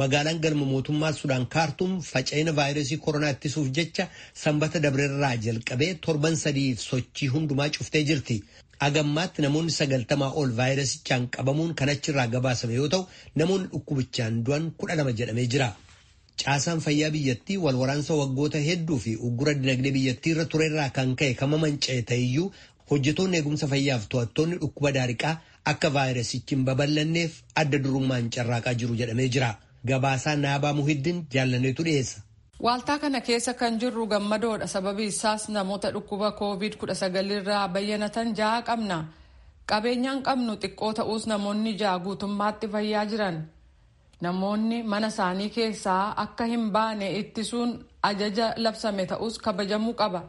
magaalaan galma mootummaa Sudaan kaartuum faca'ina vaayirasii koronaa ittisuuf jecha sanbata dabreerraa jalqabee torban sadiif sochii hundumaa cuftee jirti. Agammaatti namoonni sagaltamaa ol vaayirasichaan qabamuun kan achirraa gabaasame yoo ta'u namoonni dhukkubichaan du'an kudha lama jedhamee jira. Caasaan fayyaa biyyattii wal waraansa waggoota hedduu fi uggura dinagdee biyyattii irra turerraa kan ka'e kan manca'e ta'eyyuu hojjetoonni eegumsa fayyaaf to'attoonni dhukkuba daariqaa akka vaayirasichi hin babal'anneef adda durummaan carraaqaa jiru jedhamee jira. Gabaasaa Naabaa Muhiddin jaallaneetu dhiyeessa. Waaltaa kana keessa kan jirru gammadoodha. Sababi isaas namoota dhukkuba COVID-19 irraa bayyanatan ja'a qabna. Qabeenyaan qabnu xiqqoo ta'us namoonni ja'a guutummaatti fayyaa jiran. Namoonni mana isaanii keessaa akka hin baane ittisuun ajaja labsame ta'us kabajamuu qaba.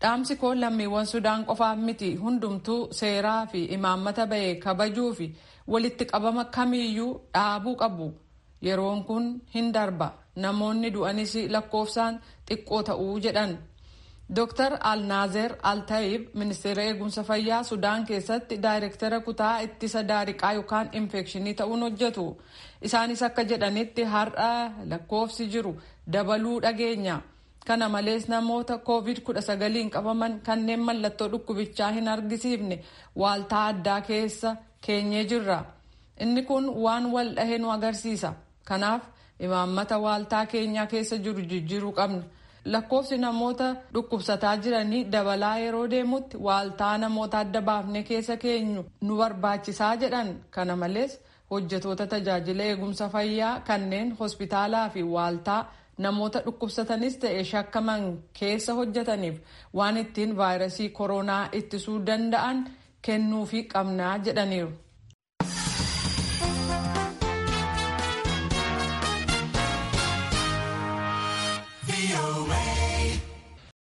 Dhaamsi koo lammiiwwan Sudaan qofaaf miti hundumtuu seeraa fi imaammata ba'e kabajuu fi walitti qabama kamiiyyuu dhaabuu qabu. Yeroon kun hin darba. Namoonni du'anis lakkoofsaan xiqqoo ta'uu jedhan. Dr. Alnaazer Altayib ministeera eegumsa fayyaa Sudaan keessatti daayirektara kutaa ittisa daariqaa yookaan infekshinii ta'uun hojjetu. Isaanis akka jedhanitti har'a lakkoofsi jiru dabaluu dhageenya. Kana malees namoota COVID-19 qabaman kanneen mallattoo dhukkubichaa hin argisiifne waaltaa addaa keessa keenyee jirra. Inni kun waan wal dhahe nu agarsiisa. Kanaaf imaammata waaltaa keenyaa keessa jiru jijjiiruu qabna. Lakkoofsi namoota dhukkubsataa jiranii dabalaa yeroo deemutti waaltaa namoota adda baafnee keessa keenyu nu barbaachisaa jedhan. Kana malees hojjetoota tajaajila eegumsa fayyaa kanneen hospitaalaa fi waaltaa namoota dhukkubsatanis ta'e shakkaman keessa hojjetaniif waan ittiin vaayirasii koronaa ittisuu danda'an kennuufii qabnaa jedhaniiru. away.